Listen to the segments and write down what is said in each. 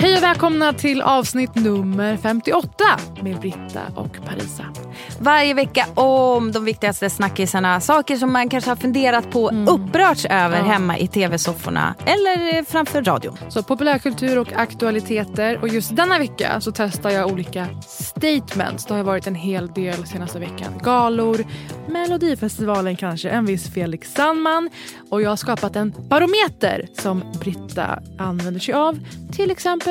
Hej och välkomna till avsnitt nummer 58 med Britta och Parisa. Varje vecka om de viktigaste snackisarna. Saker som man kanske har funderat på, Mm. upprörts över hemma i tv-sofforna eller framför radion. Så populärkultur och aktualiteter. Och just denna vecka så testar jag olika statements. Det har varit en hel del senaste veckan. Galor, Melodifestivalen kanske, en viss Felix Sandman. Och jag har skapat en barometer som Britta använder sig av. Till exempel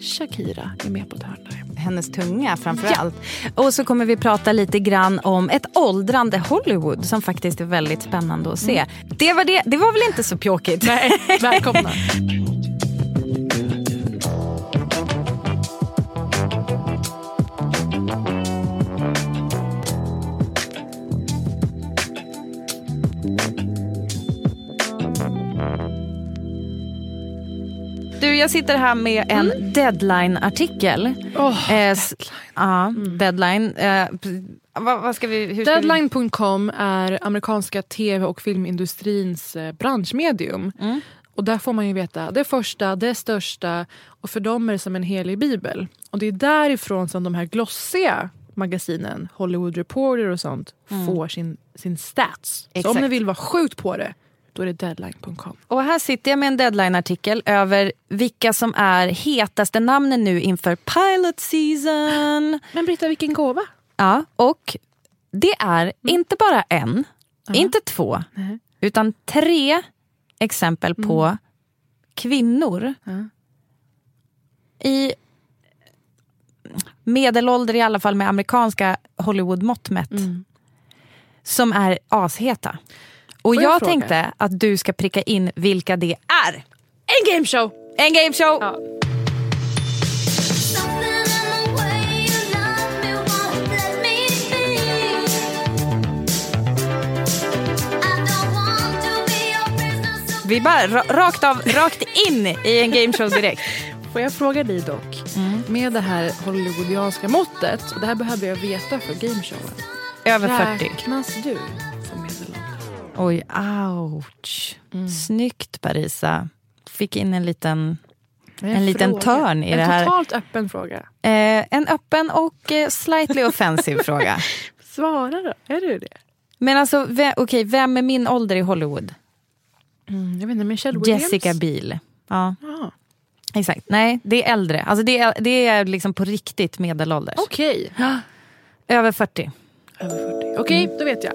Shakira är med på ett hörn där. Hennes tunga framför allt. Och så kommer vi prata lite grann om ett åldrande Hollywood som faktiskt är väldigt spännande att se. Det, var det, det var väl inte så pjåkigt? Nej, välkomna. Du, jag sitter här med en Mm. deadline-artikel. Åh, Eh, s- Ja, deadline. Eh. Deadline.com är amerikanska tv och filmindustrins eh, branschmedium. Mm. Och där får man ju veta det första, det största och för dem är det som en helig bibel. Och det är därifrån som de här glossiga magasinen, Hollywood Reporter och sånt, får sin, sin stats. Så om Mm. Exakt. ni vill vara sjukt på det, då är det deadline.com. Och här sitter jag med en deadline-artikel över vilka som är hetaste namnen nu inför pilot season. Men Britta, vilken gåva! Ja, och det är inte bara en, inte två, Nej. utan tre exempel på kvinnor Ja. i medelålder i alla fall med amerikanska Hollywood-mått mätt som är asheta. Och Får jag jag tänkte att du ska pricka in vilka det är. En gameshow! En gameshow! Ja. Vi bara ra- rakt, av, rakt in i en gameshow direkt. Får jag fråga dig dock, Mm. med det här hollywoodianska måttet, och det här behöver jag veta för gameshowen. Över 40. Räknas du? Oj, ouch. Snyggt Parisa. Fick in en liten, är en liten törn i en det här. totalt öppen fråga. Eh, en öppen och eh, slightly offensive fråga. Svara då, är du det? Men alltså, ve- okej, vem är min ålder i Hollywood? Mm, jag vet inte, Michelle Williams? Jessica Biel. Ja, Ja. exakt. Nej, det är äldre. Alltså det är, det är liksom på riktigt medelålders. Okej, Över 40. över 40. Okej, då vet jag.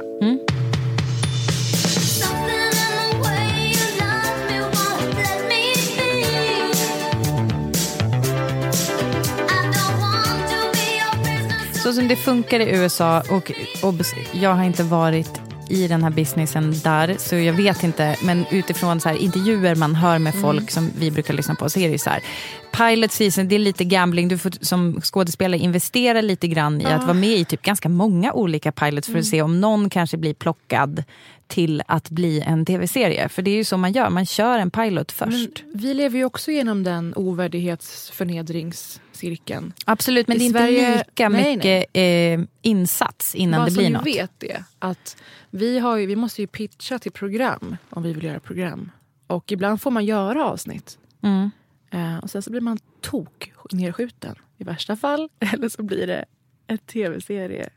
Så som det funkar i USA och obs, jag har inte varit i den här businessen där så jag vet inte. Men utifrån så här, intervjuer man hör med folk som vi brukar lyssna på så är det ju så här. Pilot season det är lite gambling, du får som skådespelare investera lite grann i att vara med i typ ganska många olika pilots för att se om någon kanske blir plockad till att bli en tv-serie. För det är ju så man gör, man kör en pilot först. Men vi lever ju också genom den ovärdighetsförnedringscirkeln. Absolut, men I det är inte Sverige- lika nej, mycket Eh, insats innan Bara det blir något. vet det, att vi, har ju, vi måste ju pitcha till program om vi vill göra program. Och ibland får man göra avsnitt. Mm. Eh, och sen så blir man tok nedskjuten i värsta fall. Eller så blir det en tv-serie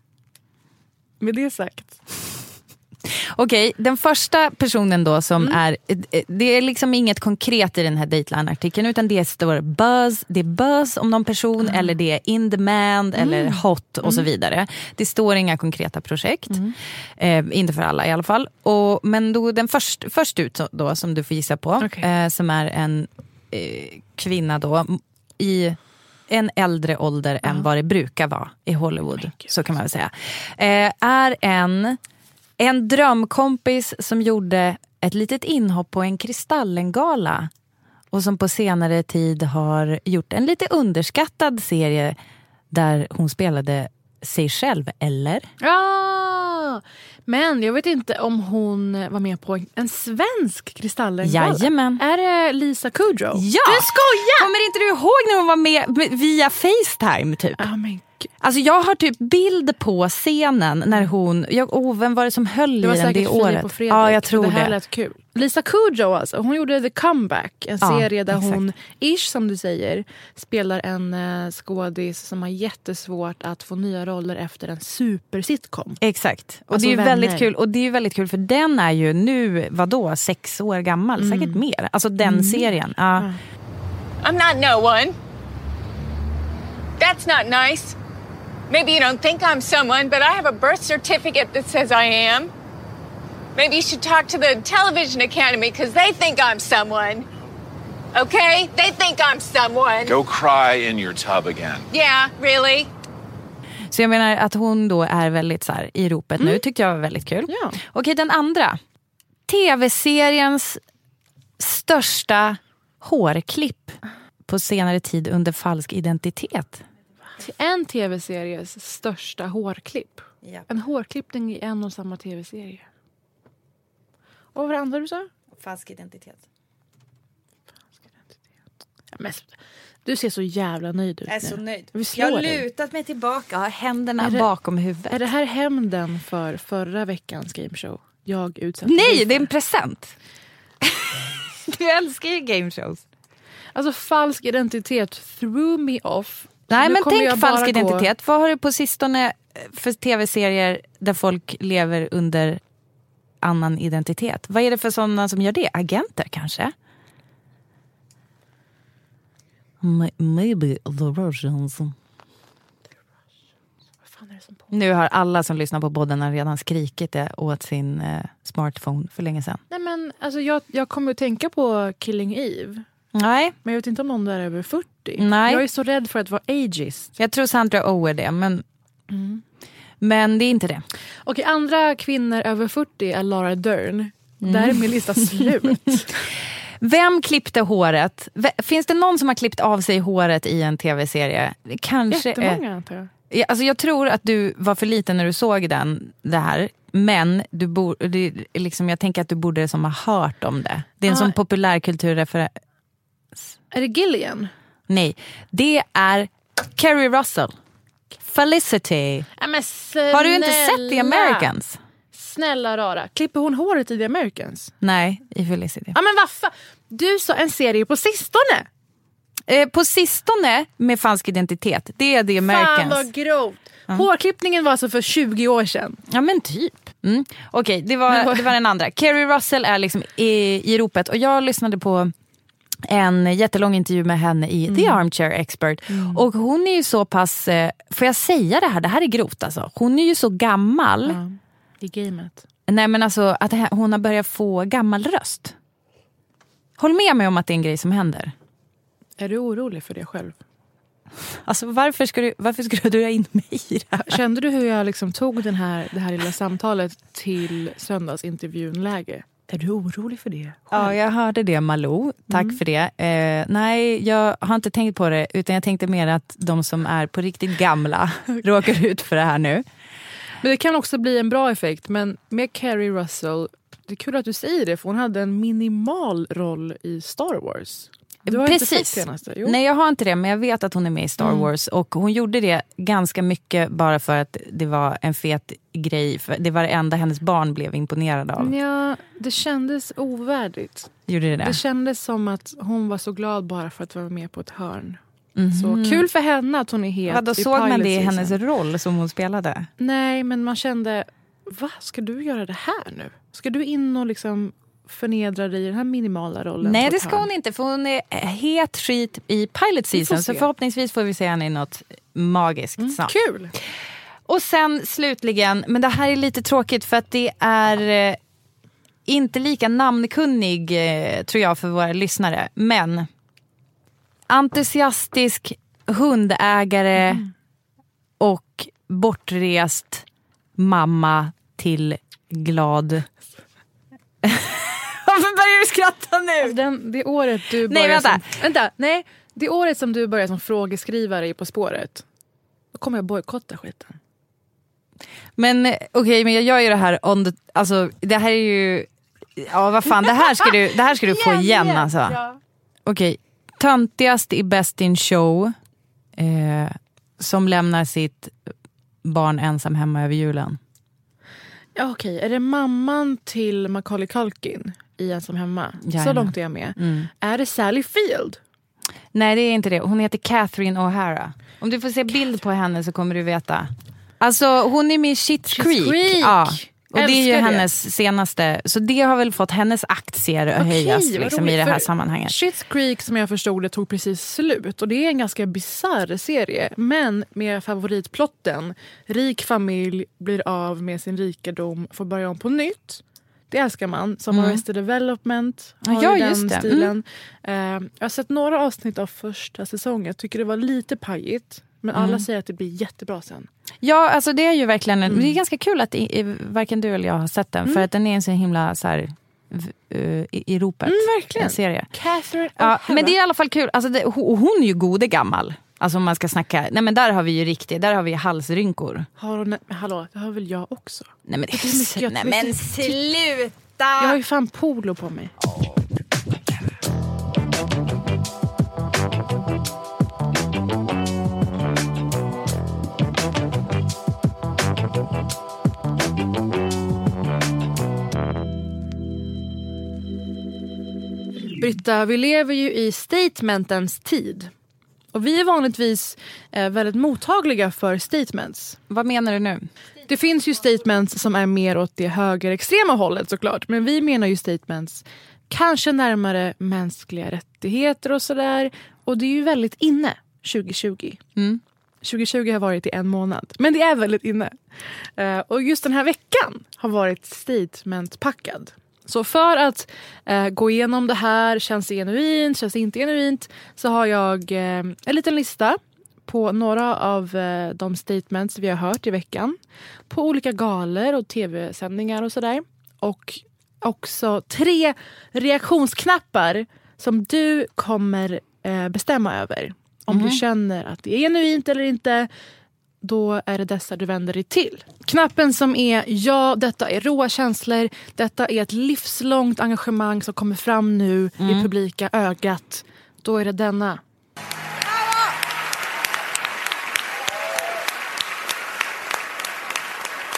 Med det sagt. Okej, den första personen då som är, eh, det är liksom inget konkret i den här Dateline-artikeln utan det står buzz, det är buzz om någon person eller det är in demand eller hot och så vidare. Det står inga konkreta projekt. Eh, inte för alla i alla fall. Och, men då, den först, först ut då som du får gissa på, Okej. eh, som är en eh, kvinna då i en äldre ålder än vad det brukar vara i Hollywood. Så kan man väl säga. Eh, är en, en drömkompis som gjorde ett litet inhopp på en Kristallengala och som på senare tid har gjort en lite underskattad serie där hon spelade sig själv, eller? Ja! Men jag vet inte om hon var med på en svensk Kristallengala. Jajamän. Är det Lisa Kudrow? Ja! Du skojar! Kommer inte du ihåg när hon var med via Facetime typ? Ja, men gud. Alltså jag har typ bild på scenen när hon, jag, oh, vem var det som höll Det i den det året? och Fredrik. Ja, jag tror det. här det. lät kul. Lisa Kudrow alltså, hon gjorde The Comeback. En Ja, serie där exakt. hon, ish som du säger, spelar en uh, skådis som har jättesvårt att få nya roller efter en supersitcom. Exakt. Och Alltså det är ju vänner. väldigt kul. Och det är ju väldigt kul för den är ju nu, vadå, sex år gammal? Mm. Säkert mer. Alltså den serien. Ja. I'm not no one. That's not nice. Maybe you don't think I'm someone, but I have a birth certificate that says I am. Maybe you should talk to the Television Academy because they think I'm someone. Okay? They think I'm someone. Go cry in your tub again. Yeah, really? Så jag menar att hon då är väldigt så här, i ropet nu, tyckte jag var väldigt kul. Ja. Okej, den andra. Tv-seriens största hårklipp på senare tid under falsk identitet. En tv-series största hårklipp. Ja. En hårklippning i en och samma tv-serie. Och vad andra du sa? Falsk identitet. Ja, men, du ser så jävla nöjd ut Jag är så nöjd. Jag har lutat mig tillbaka, har händerna det- bakom huvudet. Är det här hämnden för förra veckans gameshow? Jag utsatte Nej, det är en present. du älskar ju game shows. Alltså falsk identitet threw me off. Nej, Nu men tänk falsk gå- identitet. Vad har du på sistone eh, för tv-serier där folk lever under annan identitet? Vad är det för sådana som gör det? Agenter kanske? Maybe the Russians. Nu har alla som lyssnar på podden redan skrikit det åt sin eh, smartphone för länge sedan. Nej, men, alltså, jag, jag kommer att tänka på Killing Eve. Nej, Men jag vet inte om någon där är över 40. Nej. Jag är så rädd för att vara ageist. jag tror Sandra Oh är det, men, men det är inte det. Okej, andra kvinnor över 40 är Laura Dern. Där är min lista slut. Vem klippte håret? Finns det någon som har klippt av sig håret i en tv-serie? Kanske Jättemånga antar jag. Ja, alltså jag tror att du var för liten när du såg den, det här. Men du bo, det, liksom, jag tänker att du borde som ha hört om det. Det är en Ah. sån populärkulturreferens. Är det Gillian? Nej, det är Kerry Russell. Felicity. Ja, men Har du inte sett The Americans? Snälla rara. Klipper hon håret i The Americans? Nej, i Felicity. Ja men vad fan. Du sa en serie på sistone. Eh, på sistone med falsk identitet, det är The Fan Americans. vad grovt. Hårklippningen var alltså för 20 år sedan. Ja men typ. Mm. Okej, det, Men var, det var den andra. Kerry Russell är liksom i, i ropet och jag lyssnade på en jättelång intervju med henne i Mm. The Armchair Expert. Och hon är ju så pass, eh, får jag säga det här, det här är grovt alltså. Hon är ju så gammal, I gamet. nej men alltså att hon har börjat få gammal röst. Håll med mig om att det är en grej som händer. Är du orolig för det själv? Alltså varför ska du, varför ska du in mig i det här? Kände du hur jag liksom tog den här, det här lilla samtalet till söndagsintervjun-läge? Är du orolig för det? Ja, jag hörde det Malou. Tack för det. Eh, nej, jag har inte tänkt på det. Utan jag tänkte mer att de som är på riktigt gamla råkar ut för det här nu. Men det kan också bli en bra effekt. Men med Carrie Russell, det är kul att du säger det för hon hade en minimal roll i Star Wars. Du har inte sett Precis. senaste? Jo. Nej, jag har inte det. Men jag vet att hon är med i Star Mm. Wars. Och hon gjorde det ganska mycket bara för att det var en fet grej. För det var det enda hennes barn blev imponerade av. Ja, det kändes ovärdigt. Gjorde det det? Det kändes som att hon var så glad bara för att vara med på ett hörn. Så kul för henne att hon är het Vadå, i såg man det i hennes roll som hon spelade? Nej, men man kände, va, ska du göra det här nu? Ska du in och liksom förnedra dig i den här minimala rollen? Nej det ska hon inte för hon är het skit i pilot season. Så förhoppningsvis får vi se henne i något magiskt Mm, snart. Kul! Och sen slutligen, men det här är lite tråkigt för att det är eh, inte lika namnkunnig eh, tror jag för våra lyssnare. Men entusiastisk hundägare och bortrest mamma till glad... Börjar du skratta nu? Alltså den, det året du Nej, börjar vänta. Som, vänta, nej. Det året som du börjar som frågeskrivare i På spåret. Då kommer jag bojkotta skiten. Men eh, okej, men jag gör ju det här on the, alltså det här är ju, ja vad fan det här ska du, det här ska du få igen alltså. Okej, töntigast i Best in show eh, som lämnar sitt barn ensam hemma över julen. Ja, Okej, är det mamman till Macaulay Culkin i Ensam hemma? Så Jajamän. långt är jag med. Mm. Är det Sally Field? Nej det är inte det, hon heter Catherine O'Hara. Om du får se bild på henne så kommer du veta. Alltså hon är med i Schitt's Creek. Creek. Ja. Och det är ju Älskar det. hennes senaste, så det har väl fått hennes aktier att höjas vad liksom, i det här sammanhanget. Schitt's Creek som jag förstod det tog precis slut och det är en ganska bizarr serie. Men med favoritplotten. Rik familj blir av med sin rikedom, får börja om på nytt. Det älskar man. Som Mm. Arrested Development har ja, den just det. stilen. Eh, jag har sett några avsnitt av första säsongen. Jag tycker det var lite pajigt. Men Mm. alla säger att det blir jättebra sen. Ja, alltså det är ju verkligen en, Mm. det är ganska kul att i, i, varken du eller jag har sett den. För att den är en så himla så här, i, i ropet Mm, verkligen. en serie. Catherine Ja, men det är i alla fall kul. Alltså det, ho- hon är ju gode gammal. Alltså om man ska snacka, nej men där har vi ju riktigt, där har vi halsrynkor. Har hon, hallå, det har väl jag också? Nej men, Det är mycket nej, men sluta! Jag har ju fan polo på mig. Britta, vi lever ju i statementens tid. Och vi är vanligtvis eh, väldigt mottagliga för statements. Vad menar du nu? Det finns ju statements som är mer åt det högerextrema hållet såklart. Men vi menar ju statements kanske närmare mänskliga rättigheter och sådär. Och det är ju väldigt inne 2020. Mm. 2020 har varit i en månad, men det är väldigt inne. Eh, och just den här veckan har varit statementpackad. Så för att eh, gå igenom det här, känns det genuint, känns det inte genuint, så har jag eh, en liten lista på några av eh, de statements vi har hört i veckan. På olika galor och tv-sändningar och sådär. Och också tre reaktionsknappar som du kommer eh, bestämma över. Om du känner att det är genuint eller inte, då är det dessa du vänder dig till. Knappen som är ja, detta är råa känslor. Detta är ett livslångt engagemang som kommer fram nu i publika ögat. Då är det denna.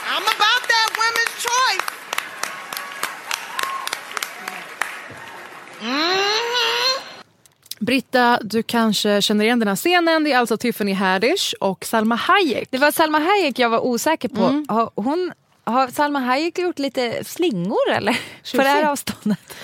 I'm about that women's choice. Britta, du kanske känner igen den här scenen. Det är alltså Tiffany Haddish och Salma Hayek. Det var Salma Hayek jag var osäker på. Mm. Har, hon, har Salma Hayek gjort lite slingor eller? På det här avståndet.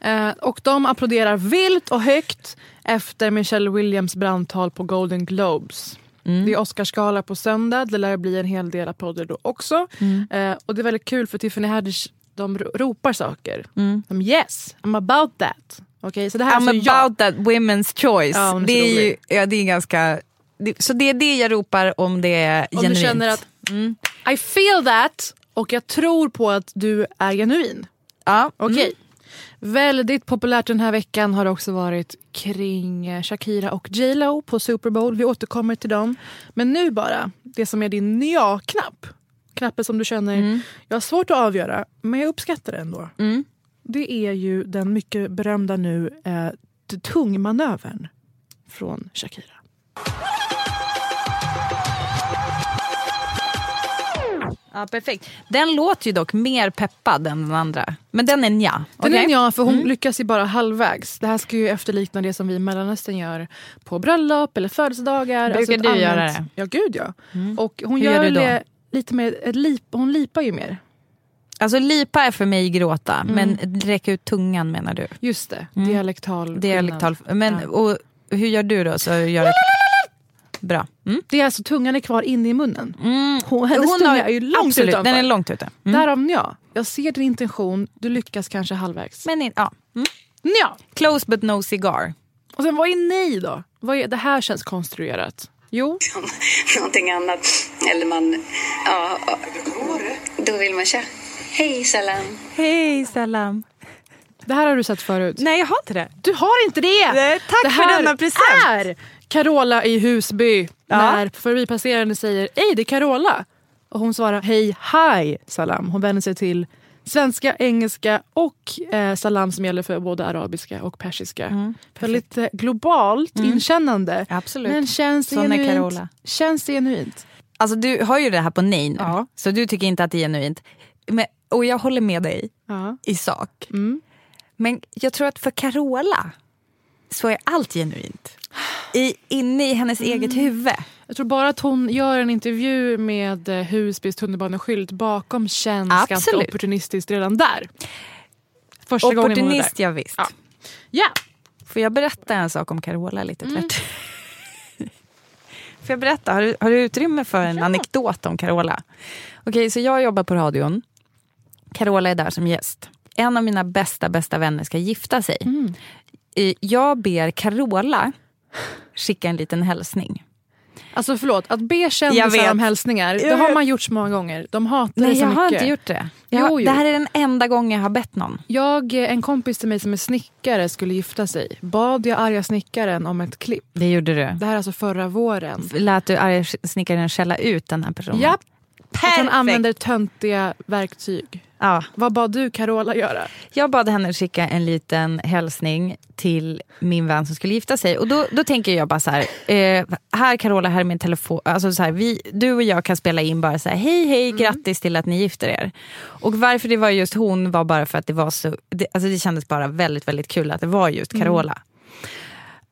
Eh, och de applåderar vilt och högt efter Michelle Williams brandtal på Golden Globes. Det är Oscarsgala på söndag. Det lär bli en hel del applåder då också. Eh, och det är väldigt kul för Tiffany Haddish de ro- ropar saker. De yes, I'm about that. Okej, så det här är I'm alltså about that women's choice. Ja, är det, är ju, ja, det är ganska... Det, så det är det jag ropar om det är jag. Om genuint. du känner att I feel that och jag tror på att du är genuin. ja. Okej. Väldigt populärt den här veckan har det också varit kring eh, Shakira och J Lo på Super Bowl. Vi återkommer till dem. Men nu bara, det som är din ja-knapp. Knappen som du känner, jag har svårt att avgöra men jag uppskattar det ändå. Mm. Det är ju den mycket berömda nu eh, tungmanövern från Shakira. Ja, perfekt. Den låter ju dock mer peppad än den andra. Men den är nja. Den Okej? är ja, för hon lyckas ju bara halvvägs. Det här ska ju efterlikna det som vi i Mellanöstern gör på bröllop eller födelsedagar. Brukar ett du göra det? Ja, gud ja. Och hon Hur gör, gör det lite mer, ett lip, hon lipar ju mer. Alltså lipa är för mig gråta, men räcka ut tungan menar du? Just det, dialektal Dialektal. skillnad. Men Ja. och, hur gör du då? Så gör det... Bra. Mm. Det är alltså tungan är kvar inne i munnen. Hon, hennes Hon tunga har- är ju långt absolut, utanför. Den är långt ute. Mm. Därav ja. Jag ser din intention, du lyckas kanske halvvägs. Men in, ja. Mm. ja. Close but no cigar. Och sen vad är nej då? Vad är, det här känns konstruerat. Jo, någonting annat. Eller man, ja, då vill man köra. Hej salam. Hej salam. det här har du sett förut. Nej jag har inte det. Du har inte det! Nej, tack det för här denna present. är Carola i Husby. Ja. När förbipasserande säger Ej det är Carola. Och hon svarar hej hi salam. Hon vänder sig till svenska, engelska och eh, salam som gäller för både arabiska och persiska. Väldigt eh, globalt inkännande. Mm. Absolut. Men känns Sån är genuint. Carola. Känns det genuint? Alltså du har ju det här på nej nu, Ja. så du tycker inte att det är genuint. Men, och jag håller med dig Ja. i sak. Mm. Men jag tror att för Carola så är allt genuint. I, inne i hennes Mm. eget huvud. Jag tror bara att hon gör en intervju med eh, Husbys tunnelbaneskylt bakom känns ganska Absolut. opportunistiskt redan där. Första gången hon är där. Opportunist, ja, visst. Ja. Ja. Får jag berätta en sak om Carola lite Mm. tvärt? Får jag berätta? Har du, har du utrymme för en anekdot om Carola? Okej, så jag jobbar på radion. Carola är där som gäst. En av mina bästa, bästa vänner ska gifta sig. Mm. Jag ber Carola skicka en liten hälsning. Alltså förlåt, att be kändisar om hälsningar, det har man gjort så många gånger. De hatar Nej, det så jag har mycket. inte gjort det. Jo, Jag, har- jo. Det här är den enda gången jag har bett någon. Jag, eh, en kompis till mig som är snickare skulle gifta sig. Bad jag arga snickaren om ett klipp. Det gjorde du. Det här är alltså förra våren. Lät du arga snickaren skälla ut den här personen? Japp. Att han Perfekt. använder töntiga verktyg. Ja. Vad bad du Carola göra? Jag bad henne skicka en liten hälsning till min vän som skulle gifta sig. Och då, då tänker jag bara så här, eh, här Carola, här är min telefon. Alltså så här, vi, du och jag kan spela in bara så här, hej hej, grattis till att ni gifter er. Och varför det var just hon var bara för att det var så, det, alltså det kändes bara väldigt väldigt kul att det var just Carola.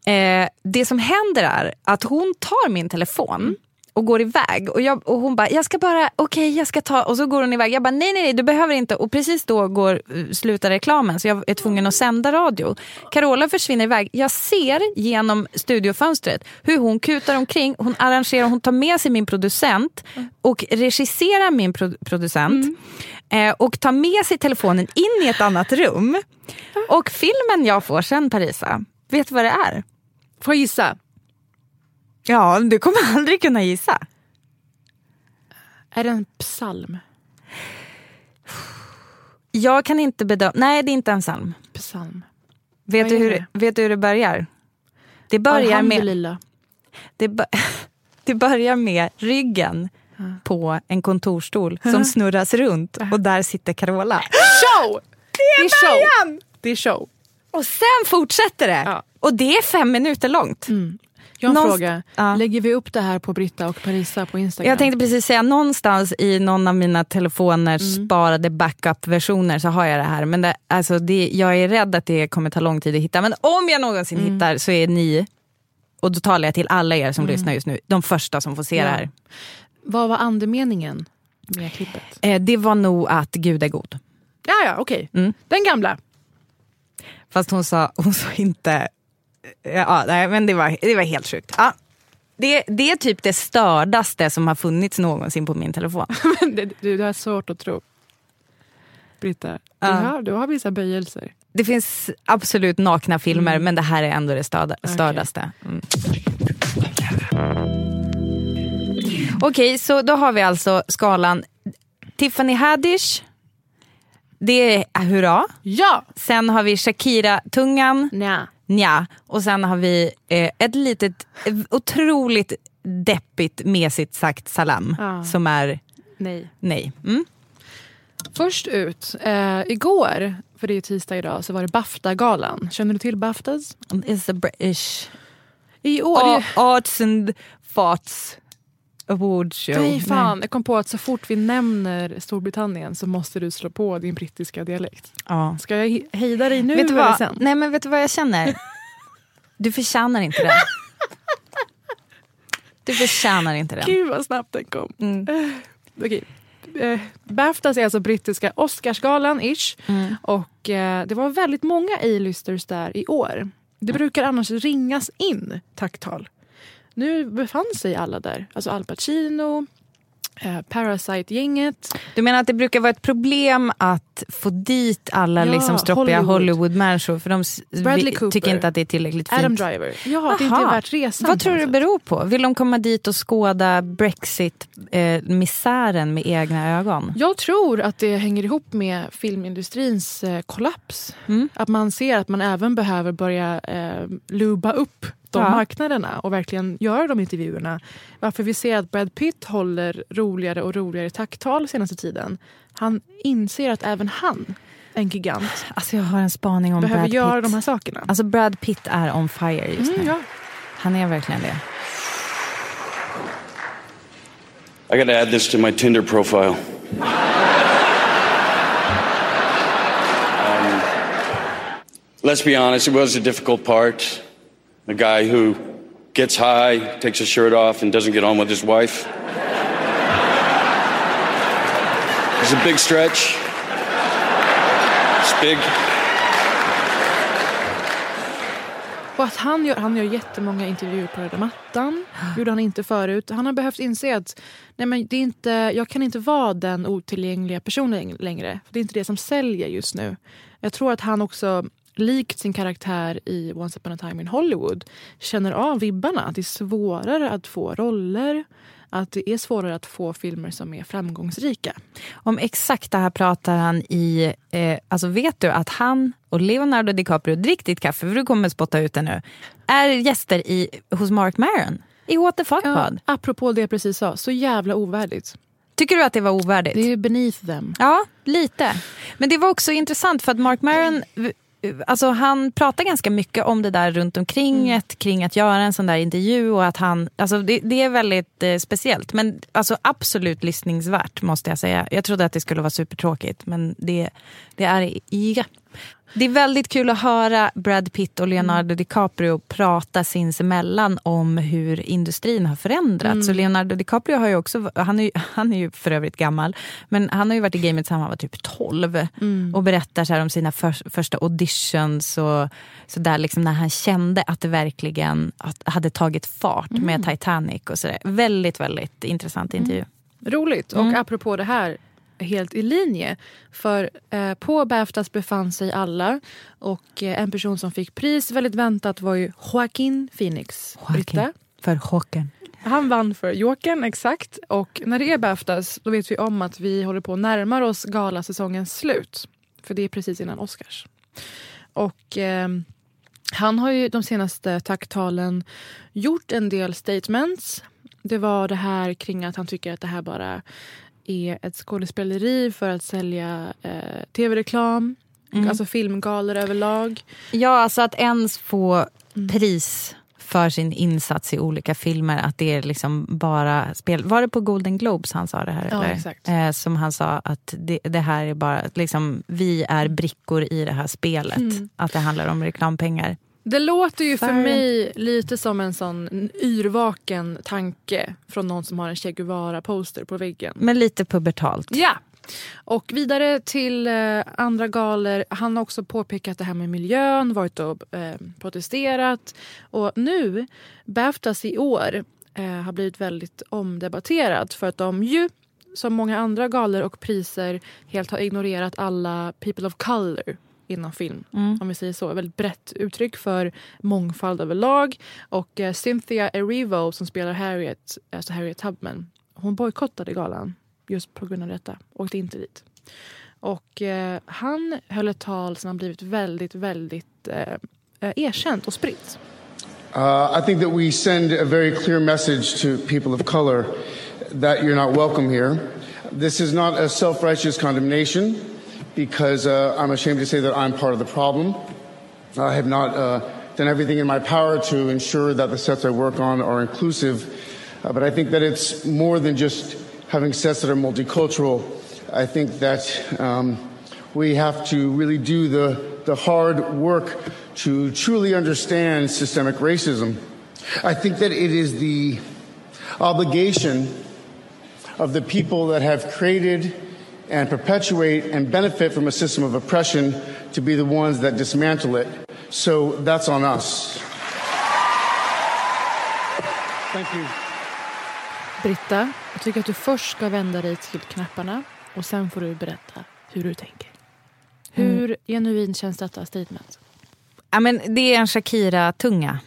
Eh, det som händer är att hon tar min telefon och går iväg. Och, jag, och hon bara, jag ska bara, okej jag ska ta, och så går hon iväg. Jag bara, nej nej nej du behöver inte. Och precis då går, eh, slutar reklamen så jag är tvungen att sända radio. Carola försvinner iväg. Jag ser genom studiofönstret hur hon kutar omkring, hon arrangerar, hon tar med sig min producent och regisserar min pro- producent. Eh, och tar med sig telefonen in i ett annat rum. Och filmen jag får sen Parisa, vet du vad det är? Får jag gissa? Ja, du kommer aldrig kunna gissa. Är det en psalm? Jag kan inte bedöma. Nej, det är inte en psalm. Psalm. Vet du, är hur, det? vet du hur det börjar? Det börjar med, det, det börjar med ryggen på en kontorstol som snurras runt och där sitter Carola. Show! Det är, show. början! Det är show. Och sen fortsätter det. Ja. Och det är fem minuter långt. Jag har en Någonst- fråga. Ja. Lägger vi upp det här på Britta och Parisa på Instagram? Jag tänkte precis säga, någonstans i någon av mina telefoners Mm. sparade backup-versioner så har jag det här. Men det, alltså det, jag är rädd att det kommer ta lång tid att hitta. Men om jag någonsin Mm. hittar så är ni, och då talar jag till alla er som lyssnar just nu, de första som får se Ja. det här. Vad var andemeningen med klippet? Eh, det var nog att Gud är god. Ja, ja, okej. Mm. Den gamla. Fast hon sa, hon sa inte... Ja, nej, men det var, det var helt sjukt. Ja. Det, det är typ det stördaste som har funnits någonsin på min telefon. Det- du, du har svårt att tro. Britta, du, Ja. har, du har vissa böjelser. Det finns absolut nakna filmer men det här är ändå det störda, Okej. stördaste. Mm. Okej, så då har vi alltså skalan Tiffany Haddish. Det är hurra. Ja! Sen har vi Shakira-tungan. Nja. Nja. Och sen har vi eh, ett litet, otroligt deppigt mesigt sagt salam. Ja. Som är Nej. nej. Mm. Först ut, eh, igår, för det är tisdag idag, så var det Bafta-galan. Känner du till Baftas? It's a British I år, arts and farts Awards show. Nej, fan. Jag kom på att så fort vi nämner Storbritannien så måste du slå på din brittiska dialekt. Ja. Ska jag hejda dig nu vet du eller vad? sen? Nej men vet du vad jag känner? Du förtjänar inte det. Du förtjänar inte det. Gud vad snabbt den kom. Mm. Eh, Okej. Eh, Baftas är alltså brittiska Oscarsgalan ish. Mm. Och eh, det var väldigt många A-listers där i år. Det brukar annars ringas in tacktal. Nu befann sig alla där. Alltså Al Pacino, eh, Parasite-gänget. Du menar att det brukar vara ett problem att få dit alla Ja, liksom stroppiga Hollywood. Hollywood-människor för de Bradley Cooper. tycker inte att det är tillräckligt fint. Adam Driver. Ja, det är inte Aha. värt resan. Vad tror du det sätt. beror på? Vill de komma dit och skåda Brexit-misären med egna ögon? Jag tror att det hänger ihop med filmindustrins eh, kollaps. Mm. Att man ser att man även behöver börja eh, luba upp de Ja. marknaderna och verkligen göra de intervjuerna. Varför vi ser att Brad Pitt håller roligare och roligare tacktal senaste tiden. Han inser att även han, en gigant, Alltså jag har en spaning om behöver Brad göra Pitt. de här sakerna. Alltså Brad Pitt är on fire just Mm, nu. ja. Han är verkligen det. I gotta add this to my Tinder profile. Um, let's be honest, it was a difficult part. A guy who gets high, takes his shirt off, and doesn't get on with his wife. It's a big stretch. It's big. Och att han gör, han gör jättemånga intervjuer på röda mattan. gjorde han inte förut. Han har behövt inse att nej men det är inte, jag kan inte vara den otillgängliga personen längre. Det är inte det som säljer just nu. Jag tror att han också, likt sin karaktär i Once upon a time in Hollywood känner av vibbarna. Att det är svårare att få roller. Att det är svårare att få filmer som är framgångsrika. Om exakt det här pratar han i... Eh, alltså vet du att han och Leonardo DiCaprio, drick ditt kaffe för du kommer spotta ut det nu, är gäster i, hos Mark Maron i What the fuck Ja, pod. apropå det jag precis sa, så jävla ovärdigt. Tycker du att det var ovärdigt? Det är beneath them. Ja, lite. Men det var också intressant för att Mark Maron Alltså han pratar ganska mycket om det där runt omkring Mm. kring att göra en sån där intervju och att han, alltså det, det är väldigt eh, speciellt men alltså absolut lyssningsvärt måste jag säga. Jag trodde att det skulle vara supertråkigt men det, det är, ja. Det är väldigt kul att höra Brad Pitt och Leonardo Mm. DiCaprio prata sinsemellan om hur industrin har förändrats. Mm. Så Leonardo DiCaprio har ju också, han är ju, han är ju för övrigt gammal, men han har ju varit i gamet sedan han var typ 12 Mm. och berättar så om sina för, första auditions och så där liksom när han kände att det verkligen hade tagit fart Mm. med Titanic och sådär. Väldigt, väldigt intressant intervju. Roligt. Mm. Och apropå det här, helt i linje. För eh, på Baftas befann sig alla och eh, en person som fick pris väldigt väntat var ju Joaquin Phoenix. Britta. För chocken. Han vann för Jokern, exakt. Och när det är Baftas då vet vi om att vi håller på att närma oss galasäsongens slut. För det är precis innan Oscars. Och eh, han har ju de senaste tacktalen gjort en del statements. Det var det här kring att han tycker att det här bara är ett skådespeleri för att sälja eh, tv-reklam. Mm. Alltså filmgalor överlag. Ja, alltså att ens få Mm. pris för sin insats i olika filmer. Att det är liksom bara spel. Var det på Golden Globes han sa det här? Ja, eller? exakt. Eh, som han sa att det, det här är bara, liksom, vi är brickor i det här spelet. Mm. Att det handlar om reklampengar. Det låter ju för mig lite som en sån yrvaken tanke från någon som har en Che Guevara-poster på väggen. Men lite pubertalt. Ja! Och vidare till eh, andra galer. Han har också påpekat det här med miljön, varit och eh, protesterat. Och nu, Baftas i år, eh, har blivit väldigt omdebatterat för att de ju, som många andra galer och priser, helt har ignorerat alla people of color inom film. Mm. Om vi säger så. Ett väldigt brett uttryck för mångfald överlag. Och eh, Cynthia Erivo som spelar Harriet, alltså Harriet Tubman, hon bojkottade galan just på grund av detta. Åkte inte dit. Och eh, han höll ett tal som har blivit väldigt, väldigt eh, eh, erkänt och spritt. Uh, I think that we send a very clear message to people of color that you're not welcome here. This is not a self righteous condemnation because uh, I'm ashamed to say that I'm part of the problem. I have not uh, done everything in my power to ensure that the sets I work on are inclusive Uh, but I think that it's more than just having sets that are multicultural. I think that um, we have to really do the, the hard work to truly understand systemic racism. I think that it is the obligation of the people that have created and perpetuate and benefit from a system of oppression to be the ones that dismantle it. So that's on us. Thank you. Britta, jag tycker att du först ska vända dig till knapparna och sen får du berätta hur du tänker. Hur Mm. genuint känns detta statement? Ja, men det är en Shakira-tunga.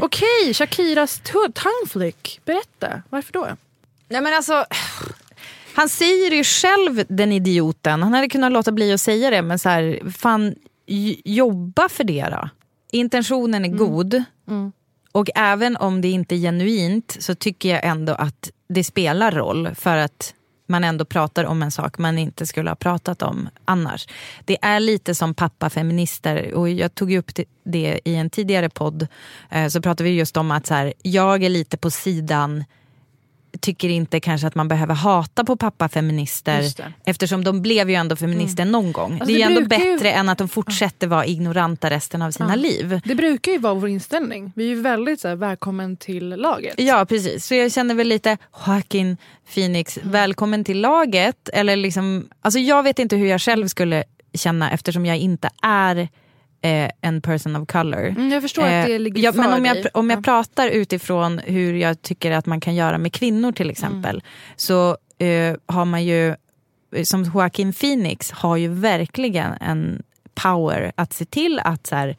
Okej, Shakiras tu- tongue flick. Berätta, varför då? Nej, men alltså, han säger ju själv, den idioten. Han hade kunnat låta bli att säga det, men så här, fan, jobba för det då. Intentionen är god. Och även om det inte är genuint så tycker jag ändå att det spelar roll för att man ändå pratar om en sak man inte skulle ha pratat om annars. Det är lite som pappafeminister och jag tog upp det- i en tidigare podd. Eh, så pratade vi just om att så här, jag är lite på sidan tycker inte kanske att man behöver hata på pappafeminister det. eftersom de blev ju ändå feminister någon gång. Alltså, det är ju det ändå brukar ju- bättre än att de fortsätter vara ignoranta resten av sina Ja. liv. Det brukar ju vara vår inställning. Vi är ju väldigt så här, välkommen till laget. Ja precis, så jag känner väl lite Joaquin Phoenix, Mm. välkommen till laget. Eller liksom, alltså jag vet inte hur jag själv skulle känna eftersom jag inte är eh, en person of color. Mm, jag förstår att det ligger ja, för Men om jag, dig. om jag Ja. pratar utifrån hur jag tycker att man kan göra med kvinnor till exempel. Mm. Så eh, har man ju, som Joaquin Phoenix har ju verkligen en power att se till att så här,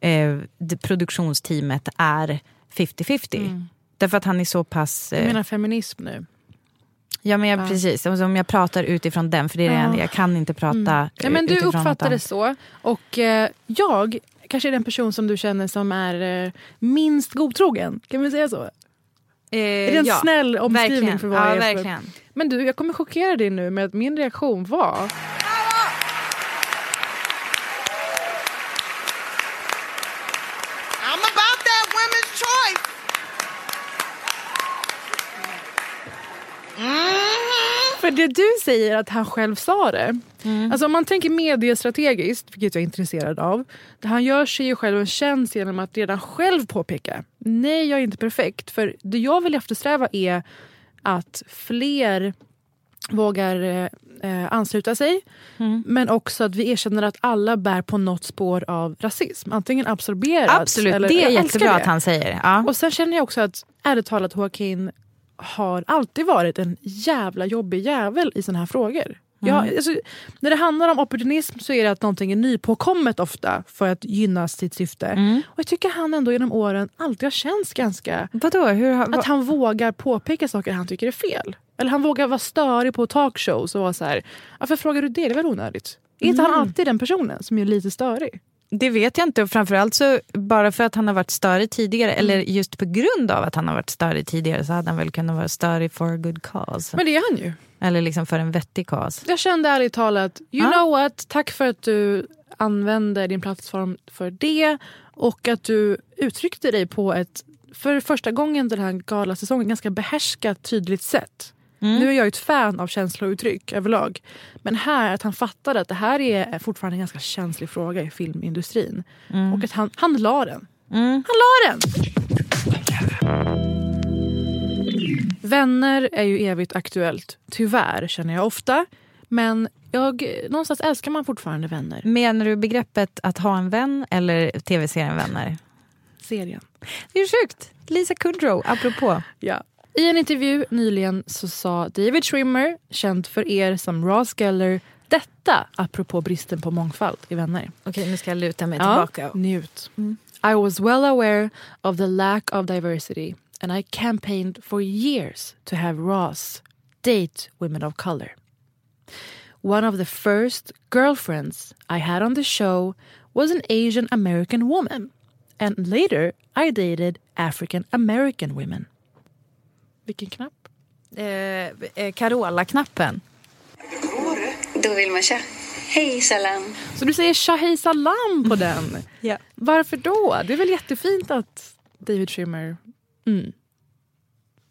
eh, produktionsteamet är 50-50. Därför att han är så pass... Jag Eh, menar feminism nu. Ja men jag, Ja. precis, alltså, om jag pratar utifrån den, för det är det Ja. enda jag kan inte prata Mm. Ja, men du uppfattar det så. Och eh, jag kanske är den person som du känner som är eh, minst godtrogen. Kan vi säga så? Eh, är det en ja, snäll omskrivning verkligen. för vad ja, jag är verkligen. Men du, jag kommer chockera dig nu med att min reaktion var... I'm about that women's choice. För det du säger att han själv sa det. Alltså om man tänker mediestrategiskt, vilket jag är intresserad av. Han gör sig själv en tjänst genom att redan själv påpeka. Nej, jag är inte perfekt. För det jag vill eftersträva är att fler vågar eh, eh, ansluta sig. Men också att vi erkänner att alla bär på något spår av rasism. Antingen absorberat Absolut, eller... det är jättebra det. att han säger. Ja. Och sen känner jag också att ärligt talat Joaquin har alltid varit en jävla jobbig jävel i såna här frågor. Ja, Mm. alltså, när det handlar om opportunism så är det att någonting är nypåkommet ofta för att gynna sitt syfte. Mm. Och jag tycker han ändå genom åren alltid har känts ganska... Vadå? Hur, har- Att han vågar påpeka saker han tycker är fel. Eller han vågar vara störig på talkshows och vara så här, varför frågar du det? Det var onödigt. Är inte Mm. han alltid den personen som är lite störig? Det vet jag inte. Och framförallt så bara för att han har varit störig tidigare, Mm. eller just på grund av att han har varit störig tidigare så hade han väl kunnat vara störig for a good cause. Men det är han ju. Eller liksom för en vettig cause. Jag kände ärligt talat, you Ja. know what, tack för att du använde din plattform för det och att du uttryckte dig på ett, för första gången den här galasäsongen, ganska behärskat tydligt sätt. Mm. Nu är jag ju ett fan av känslouttryck överlag. Men här, att han fattade att det här är fortfarande en ganska känslig fråga i filmindustrin. Mm. Och att han, han la den. Han la den! Vänner är ju evigt aktuellt. Tyvärr känner jag ofta. Men jag, någonstans älskar man fortfarande vänner. Menar du begreppet att ha en vän eller tv-serien Vänner? Serien. Det är sjukt. Lisa Kudrow, apropå. Ja. I en intervju nyligen så sa David Schwimmer, känd för er som Ross Geller, detta apropå bristen på mångfald i Vänner. Okej, nu ska jag luta mig Ja, tillbaka. njut. I was well aware of the lack of diversity and I campaigned for years to have Ross date women of color. One of the first girlfriends I had on the show was an Asian American woman and later I dated African American women. Vilken knapp? Eh, eh, Carola-knappen. Då vill man tja. Hej salam. Så du säger shahej salam på den? Ja. Varför då? Det är väl jättefint att David Schwimmer... Mm.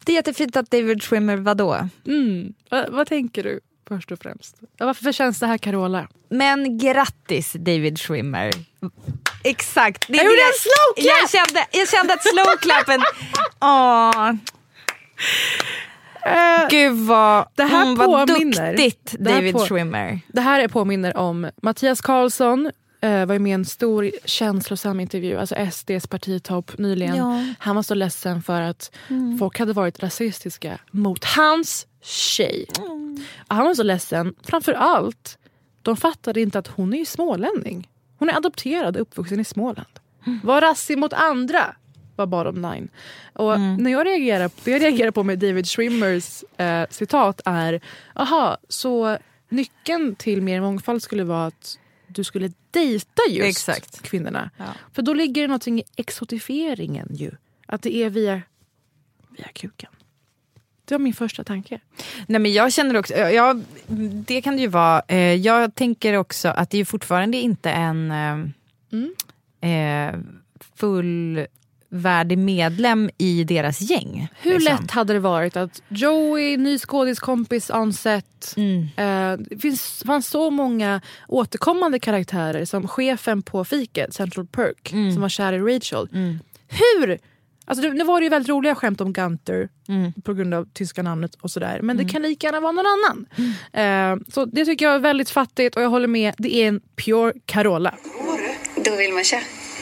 Det är jättefint att David Schwimmer vadå? Mm. Va, vad tänker du först och främst? Varför känns det här Carola? Men grattis David Schwimmer. Exakt. Det är Jag gjorde det- en slow clap! Jag kände, jag kände att slowclappen... Åh. Gud vad, Eh, Det här mm, vad påminner- duktigt det här David på- Schwimmer. Det här är påminner om Mattias Karlsson eh, var med i en stor känslosam intervju, alltså SDs partitopp nyligen. Ja. Han var så ledsen för att folk hade varit rasistiska mot hans tjej. Han var så ledsen, framför allt, de fattade inte att hon är smålänning. Hon är adopterad och uppvuxen i Småland. Var rassig mot andra var bottom line. Och när jag reagerar, det jag reagerar på med David Schwimmers eh, citat är aha, så nyckeln till mer mångfald skulle vara att du skulle dejta just Exakt. kvinnorna. Ja. För då ligger det någonting i exotifieringen ju. Att det är via, via kuken. Det var min första tanke. Nej, men jag känner också, ja, det kan det ju vara. Eh, Jag tänker också att det är ju fortfarande inte en eh, eh, fullvärdig medlem i deras gäng. Hur liksom. lätt hade det varit att Joey, ny skådiskompis on set. Mm. Eh, det finns, fanns så många återkommande karaktärer som chefen på fiket, Central Perk, Mm. som var kär i Rachel. Hur? Alltså nu, var det ju väldigt roliga skämt om Gunter Mm. på grund av tyska namnet och sådär. Men det kan lika gärna vara någon annan. Eh, så det tycker jag är väldigt fattigt och jag håller med. Det är en pure Carola. Då vill man tja.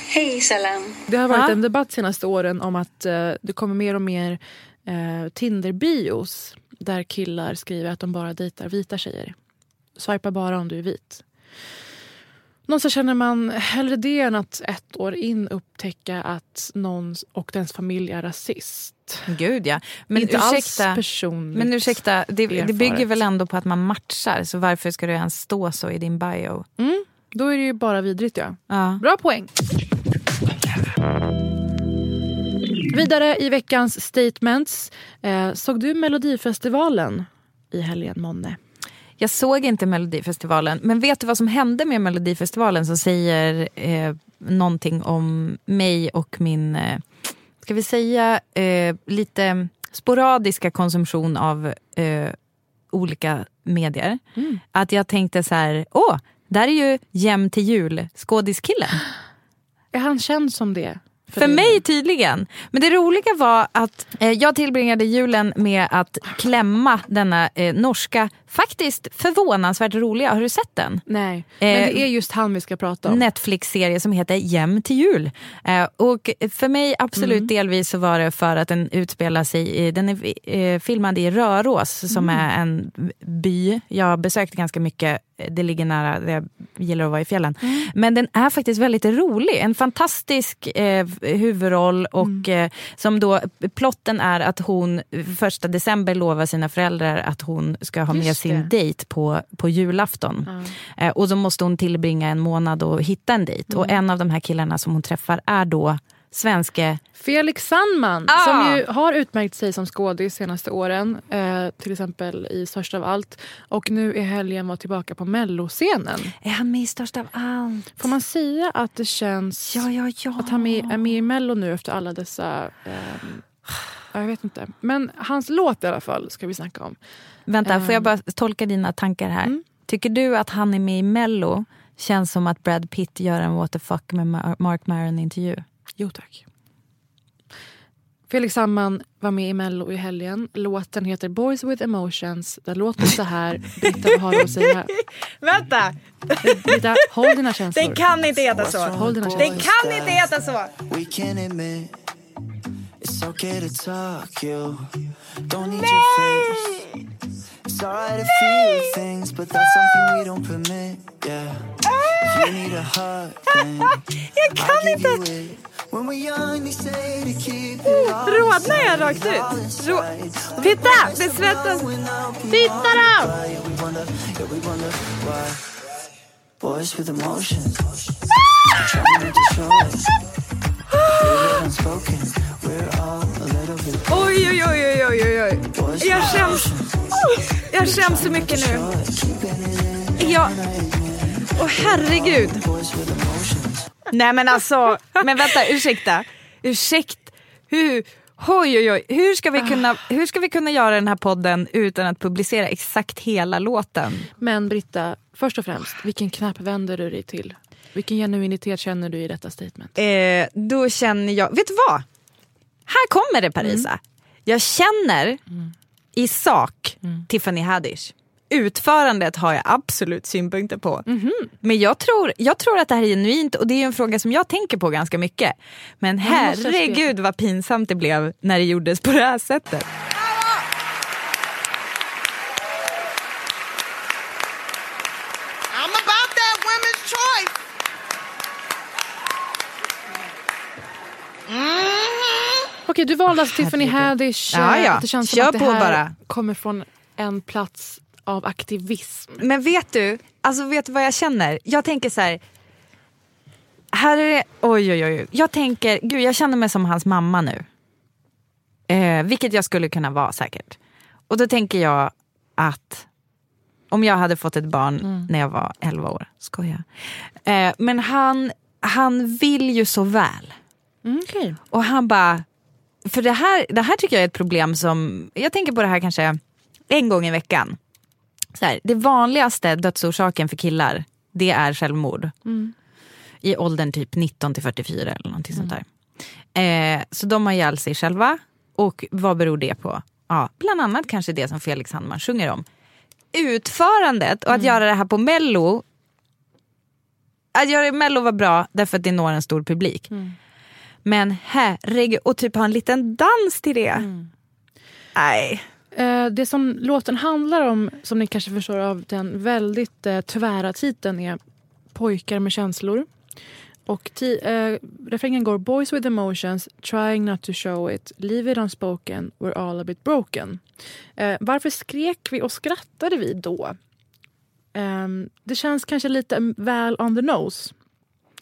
Hej salam. Det har varit Ja. en debatt senaste åren om att eh, det kommer mer och mer eh, Tinder-bios där killar skriver att de bara dejtar vita tjejer. Swipa bara om du är vit. Någonstans känner man hellre det än att ett år in upptäcka att någon och dens familj är rasist. Gud ja. Men Inte alls ursäkta, personligt men ursäkta det, det bygger väl ändå på att man matchar. Så varför ska det ens stå så i din bio? Mm, då är det ju bara vidrigt ja. Ja. Bra poäng. Vidare i veckans statements. Eh, såg du Melodifestivalen i helgen, Monne? Jag såg inte Melodifestivalen, men vet du vad som hände med Melodifestivalen som säger eh, någonting om mig och min, eh, ska vi säga, eh, lite sporadiska konsumtion av eh, olika medier. Att jag tänkte så här, åh, där är ju Jäm till jul, skådiskillen. Är han känd som det? För dig? mig tydligen. Men det roliga var att eh, jag tillbringade julen med att klämma denna eh, norska, faktiskt förvånansvärt roliga, har du sett den? Nej, men Eh, det är just han vi ska prata om. Netflix-serie som heter Jäm till jul. Eh, och för mig absolut Mm. delvis så var det för att den utspelar sig i, den är eh, filmad i Rörås som Mm. är en by. Jag har besökt ganska mycket, det ligger nära där jag gillar att vara i fjällen. Mm. Men den är faktiskt väldigt rolig, en fantastisk eh, huvudroll och Mm. eh, som då, plotten är att hon första december lovar sina föräldrar att hon ska ha med Just sin det. dejt på, på julafton. Eh, och så måste hon tillbringa en månad och hitta en dejt. Och en av de här killarna som hon träffar är då svenske... Felix Sandman Ah! som ju har utmärkt sig som skådis senaste åren. Eh, till exempel i Störst av allt. Och nu i helgen var tillbaka på melloscenen. Är han med i Störst av allt? Får man säga att det känns Ja, ja, ja. att han är med i mello nu efter alla dessa... ja, jag vet inte. Men hans låt i alla fall ska vi snacka om. Vänta, får jag Ehm. bara tolka dina tankar här? Mm. Tycker du att han är med i Mello känns som att Brad Pitt gör en what the fuck med Mar- Mark Maron-intervju? Jo tack. Felix Sandman var med i Mello i helgen. Låten heter Boys with emotions. Den låter så här. Britta, vad har du att säga? Vänta! Britta, håll dina känslor. kan inte heta så. Håll dina känslor. kan inte heta så! We can admit it's okay to talk. You don't need your face. It's alright to feel things, but that's something we don't permit. Yeah. If you need a hug, then I'll give you all Rodnar jag rakt ut? inside. Titta, det svettas. Titta då! Boys with emotions. Oj, oj, oj, oj, oj, oj. Jag skäms. Jag skäms så mycket nu. Jag, Åh herregud. Nej men alltså, men vänta, ursäkta. Ursäkt. Hur, oj, oj, oj. Hur, ska vi kunna, hur ska vi kunna göra den här podden utan att publicera exakt hela låten? Men Britta, först och främst, vilken knapp vänder du dig till? Vilken genuinitet känner du i detta statement? Eh, då känner jag, vet du vad? Här kommer det Parisa. Mm. Jag känner i sak Tiffany Haddish. Utförandet har jag absolut synpunkter på. Mhm. Men jag tror, jag tror att det här är genuint och det är en fråga som jag tänker på ganska mycket. Men herregud vad pinsamt det blev när det gjordes på det här sättet. Choice. Okej, du valde alltså Tiffany. Haddish. Ja, ja. Det känns Kör som att det här bara. kommer från en plats av aktivism. Men vet du, alltså vet du vad jag känner? Jag tänker så här. Här är det, oj oj oj. Jag tänker, gud jag känner mig som hans mamma nu. Eh, vilket jag skulle kunna vara säkert. Och då tänker jag att om jag hade fått ett barn när jag var 11 år, skoja. Eh, men han, han vill ju så väl. Okay. Och han bara, för det här, det här tycker jag är ett problem som, jag tänker på det här kanske en gång i veckan. Så här, det vanligaste dödsorsaken för killar, det är självmord. I åldern typ 19 till 44 eller någonting sånt där. Eh, så de har ihjäl sig själva. Och vad beror det på? Ja, bland annat kanske det som Felix Sandman sjunger om. Utförandet och att göra det här på mello. Att göra mello var bra därför att det når en stor publik. Men herregud, och typ ha en liten dans till det. Nej. Eh, det som låten handlar om, som ni kanske förstår av den väldigt eh, tvära titeln, är pojkar med känslor. Och ti- eh, refrängen går Boys with emotions, trying not to show it, leave it unspoken, we're all a bit broken. Eh, varför skrek vi och skrattade vi då? Eh, det känns kanske lite väl on the nose.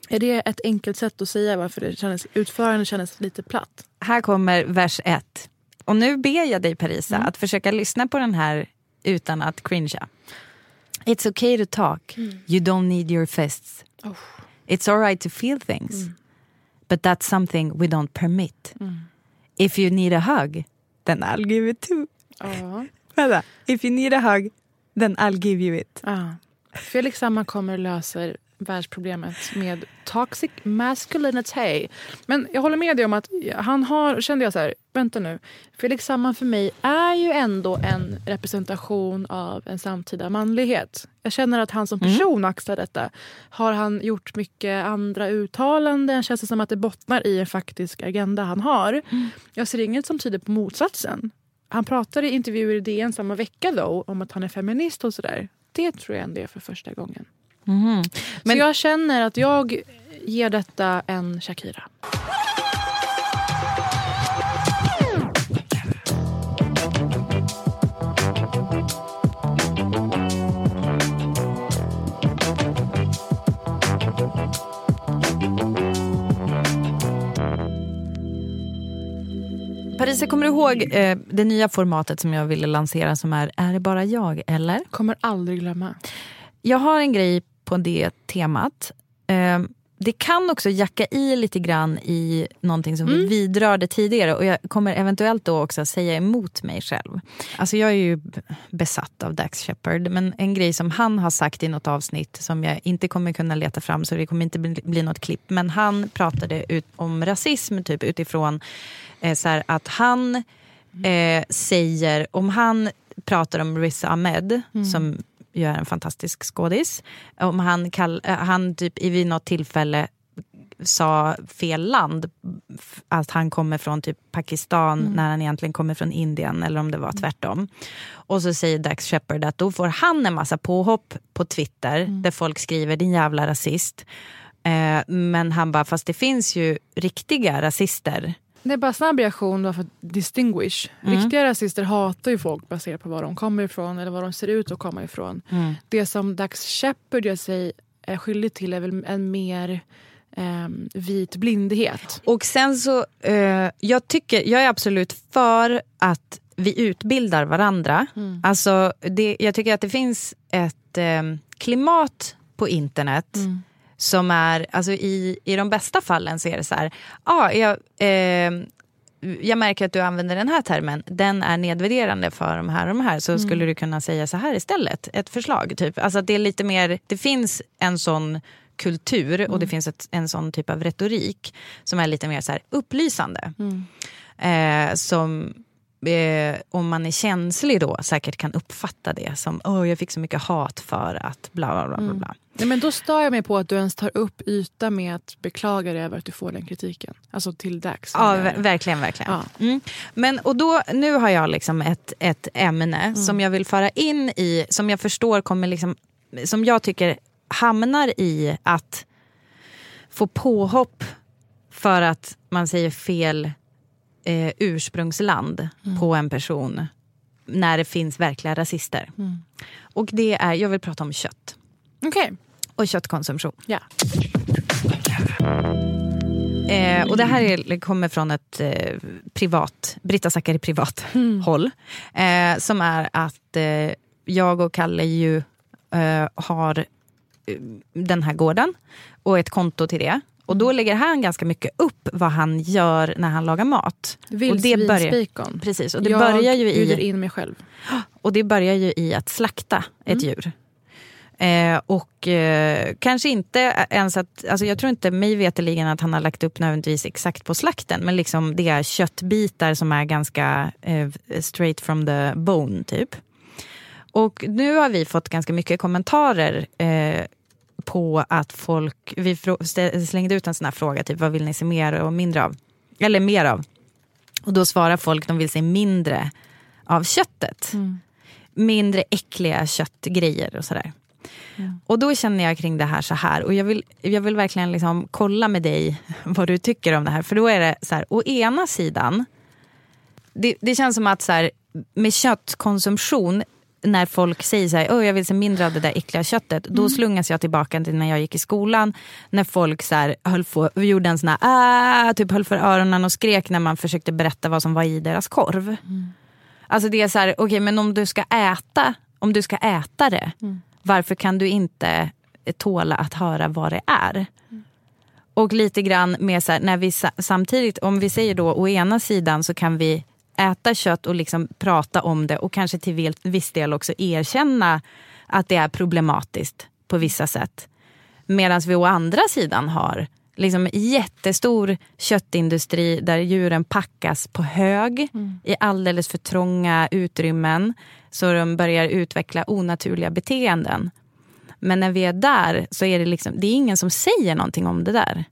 Är det ett enkelt sätt att säga varför det kändes, utförandet kändes lite platt? Här kommer vers ett. Och nu ber jag dig Parisa att försöka lyssna på den här utan att cringea. It's okay to talk. You don't need your fists. It's alright to feel things. But that's something we don't permit. If you need a hug, then I'll give it too. Ja. Vänta. If you need a hug, then I'll give you it. Ja. Felix Sandman kommer och löser världsproblemet med toxic masculinity. Men jag håller med dig om att han har, kände jag så här, vänta nu. Felix Sandman för mig är ju ändå en representation av en samtida manlighet. Jag känner att han som person axlar detta. Har han gjort mycket andra uttalanden? Känns det som att det bottnar i en faktisk agenda han har? Jag ser inget som tyder på motsatsen. Han pratade i intervjuer i DN samma vecka då om att han är feminist och sådär. Det tror jag ändå är för första gången. Men- Så jag känner att jag ger detta en Shakira. Parisa, kommer du ihåg eh, det nya formatet som jag ville lansera som är Är det bara jag eller? Kommer aldrig glömma. Jag har en grej på det temat. Eh, det kan också jacka i lite grann i någonting som vi vidrörde tidigare och jag kommer eventuellt då också säga emot mig själv. Alltså jag är ju besatt av Dax Shepard men en grej som han har sagt i något avsnitt som jag inte kommer kunna leta fram så det kommer inte bli, bli något klipp men han pratade ut om rasism typ utifrån eh, så här, att han eh, säger, om han pratar om Riz Ahmed som ju är en fantastisk skådis. Om han, kall, eh, han typ i vid något tillfälle sa fel land, att han kommer från typ Pakistan när han egentligen kommer från Indien eller om det var tvärtom. Och så säger Dax Shepard att då får han en massa påhopp på Twitter där folk skriver din jävla rasist. Eh, men han bara, fast det finns ju riktiga rasister. Det är bara snabb reaktion då för att distinguish. Riktiga rasister hatar ju folk baserat på var de kommer ifrån eller var de ser ut att komma ifrån. Det som Dax Shepard gör sig är skyldig till är väl en mer ehm, vit blindhet. Och sen så, eh, jag, tycker, jag är absolut för att vi utbildar varandra. Alltså, det, jag tycker att det finns ett eh, klimat på internet som är, alltså i, i de bästa fallen så är det så här, ah, jag, eh, jag märker att du använder den här termen, den är nedvärderande för de här och de här, så Mm. skulle du kunna säga så här istället, ett förslag. Typ. Alltså det är lite mer, det finns en sån kultur och Mm. det finns ett, en sån typ av retorik som är lite mer så här upplysande. Mm. Eh, som eh, om man är känslig då säkert kan uppfatta det som åh jag fick så mycket hat för att bla bla bla. Mm. bla. Nej, men då stör jag mig på att du ens tar upp yta med att beklaga dig över att du får den kritiken. Alltså till dags. Ja, ver- verkligen. verkligen. Mm. Men, och då, nu har jag liksom ett, ett ämne Mm. som jag vill föra in i, som jag förstår kommer liksom, som jag tycker hamnar i att få påhopp för att man säger fel eh, ursprungsland Mm. på en person när det finns verkliga rasister. Mm. Och det är, jag vill prata om kött. Okej. Och köttkonsumtion. Ja. Eh, och det här är, kommer från ett eh, privat, Britta Zackari privat Mm. håll. Eh, som är att eh, jag och Kalle ju eh, har eh, den här gården och ett konto till det. Och då lägger han ganska mycket upp vad han gör när han lagar mat. Vildsvinsbacon. precis, och det jag börjar ju i... in mig själv. Och det börjar ju i att slakta ett Mm. djur. Eh, och eh, kanske inte ens att, alltså jag tror inte mig veterligen att han har lagt upp nödvändigtvis exakt på slakten, men liksom det är köttbitar som är ganska eh, straight from the bone typ. Och nu har vi fått ganska mycket kommentarer eh, på att folk, vi slängde ut en sån här fråga, typ vad vill ni se mer och mindre av? Eller mer av. Och då svarar folk, de vill se mindre av köttet. Mindre äckliga köttgrejer och sådär. Och då känner jag kring det här så här. Och jag vill, jag vill verkligen liksom kolla med dig vad du tycker om det här. För då är det så här, å ena sidan, det, det känns som att så här, med köttkonsumtion, när folk säger så här, "Åh, jag vill se mindre av det där äckliga köttet. Då slungas jag tillbaka till när jag gick i skolan. När folk så här, höll på, gjorde en sån här, ah, typ höll för öronen och skrek när man försökte berätta vad som var i deras korv. Alltså det är så här, okej men om du ska äta, om du ska äta det, varför kan du inte tåla att höra vad det är? Och lite grann med så här, när vi sa- samtidigt, om vi säger då å ena sidan så kan vi äta kött och liksom prata om det och kanske till viss del också erkänna att det är problematiskt på vissa sätt. Medan vi å andra sidan har liksom jättestor köttindustri där djuren packas på hög i alldeles för trånga utrymmen så de börjar utveckla onaturliga beteenden. Men när vi är där så är det, liksom, det är ingen som säger någonting om det där.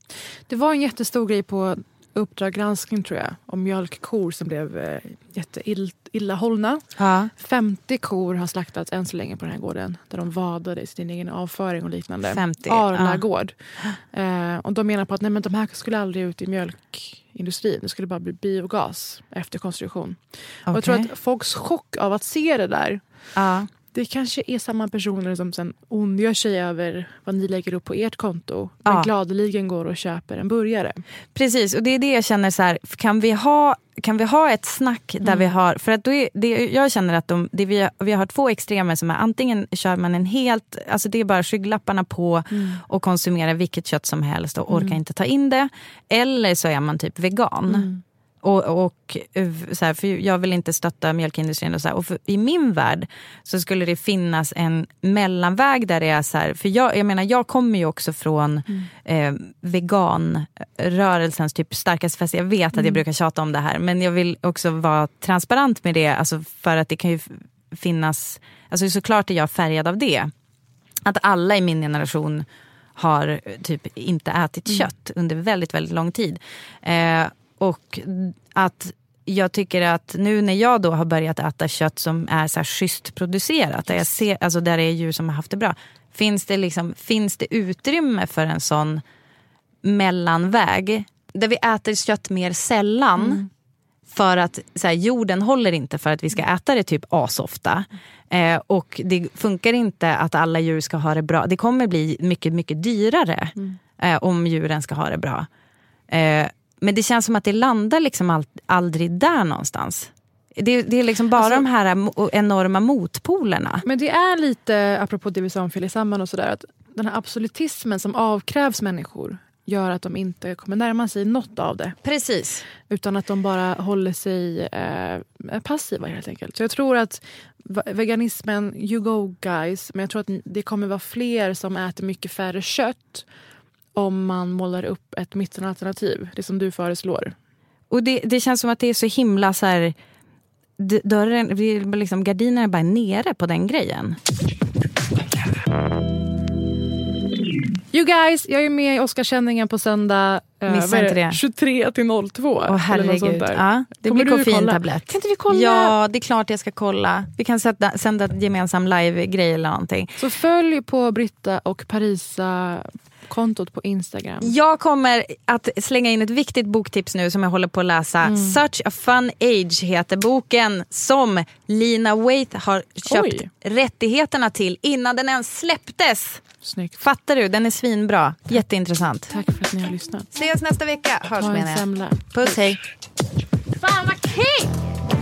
Det var en jättestor grej på Uppdrag granskning tror jag. Om mjölkkor som blev eh, jätteilla hållna. Ja. 50 kor har slaktats än så länge på den här gården. Där de vadade i sin egen avföring och liknande. 50, Arla gård. Eh, och de menar på att nej, men de här skulle aldrig ut i mjölkindustrin. Det skulle bara bli biogas efter konstruktion. Och jag tror att folks chock av att se det där Ja. Det kanske är samma personer som sen ondgör sig över vad ni lägger upp på ert konto. Men Ja. gladeligen går och köper en burgare. Precis, och det är det jag känner så här, kan vi ha, kan vi ha ett snack där vi har, för att då är, det, jag känner att de, det vi, vi har två extremer som är antingen kör man en helt, alltså det är bara skygglapparna på och konsumerar vilket kött som helst och orkar inte ta in det. Eller så är man typ vegan. Och, och eh, så här, för jag vill inte stötta mjölkindustrin. Och så här, och för, I min värld så skulle det finnas en mellanväg där det är så här, för jag, jag menar jag kommer ju också från eh, veganrörelsens typ starkaste fäste. Jag vet att jag brukar tjata om det här men jag vill också vara transparent med det. Alltså för att det kan ju finnas, alltså såklart är jag färgad av det. Att alla i min generation har eh, typ inte ätit kött under väldigt, väldigt lång tid. Eh, och att jag tycker att nu när jag då har börjat äta kött som är så här schysst producerat, där, jag ser, alltså där det är djur som har haft det bra. Finns det, liksom, finns det utrymme för en sån mellanväg där vi äter kött mer sällan för att så här, jorden håller inte för att vi ska äta det typ asofta. Eh, och det funkar inte att alla djur ska ha det bra. Det kommer bli mycket, mycket dyrare eh, om djuren ska ha det bra. Eh, men det känns som att det landar liksom all, aldrig där någonstans. Det, det är liksom bara Alltså- de här enorma motpolerna. Men det är lite, apropå det vi sa om Felix Sandman och sådär, att den här absolutismen som avkrävs människor gör att de inte kommer närma sig något av det. Precis. Utan att de bara håller sig eh, passiva helt enkelt. Så jag tror att veganismen, you go guys. Men jag tror att det kommer vara fler som äter mycket färre kött om man målar upp ett mittenalternativ. Det som du föreslår. Och det, det känns som att det är så himla så här, dörren, liksom, gardinerna är bara nere på den grejen. You guys, jag är med i Oscarskänningen på söndag. Eh, Missa inte det. 23 till 02. Åh herregud. Ja, det Kommer blir koffeintablett. Kan inte vi kolla? Ja, det är klart jag ska kolla. Vi kan sätta, sända ett gemensam live-grej eller någonting. Så följ på Britta och Parisa kontot på Instagram. Jag kommer att slänga in ett viktigt boktips nu som jag håller på att läsa. Mm. Such a fun age heter boken som Lina Waite har köpt Oj. rättigheterna till innan den ens släpptes. Snyggt. Fattar du? Den är svinbra. Jätteintressant. Tack för att ni har lyssnat. Ses nästa vecka. Hörs en jag. Puss hej. Fan vad king!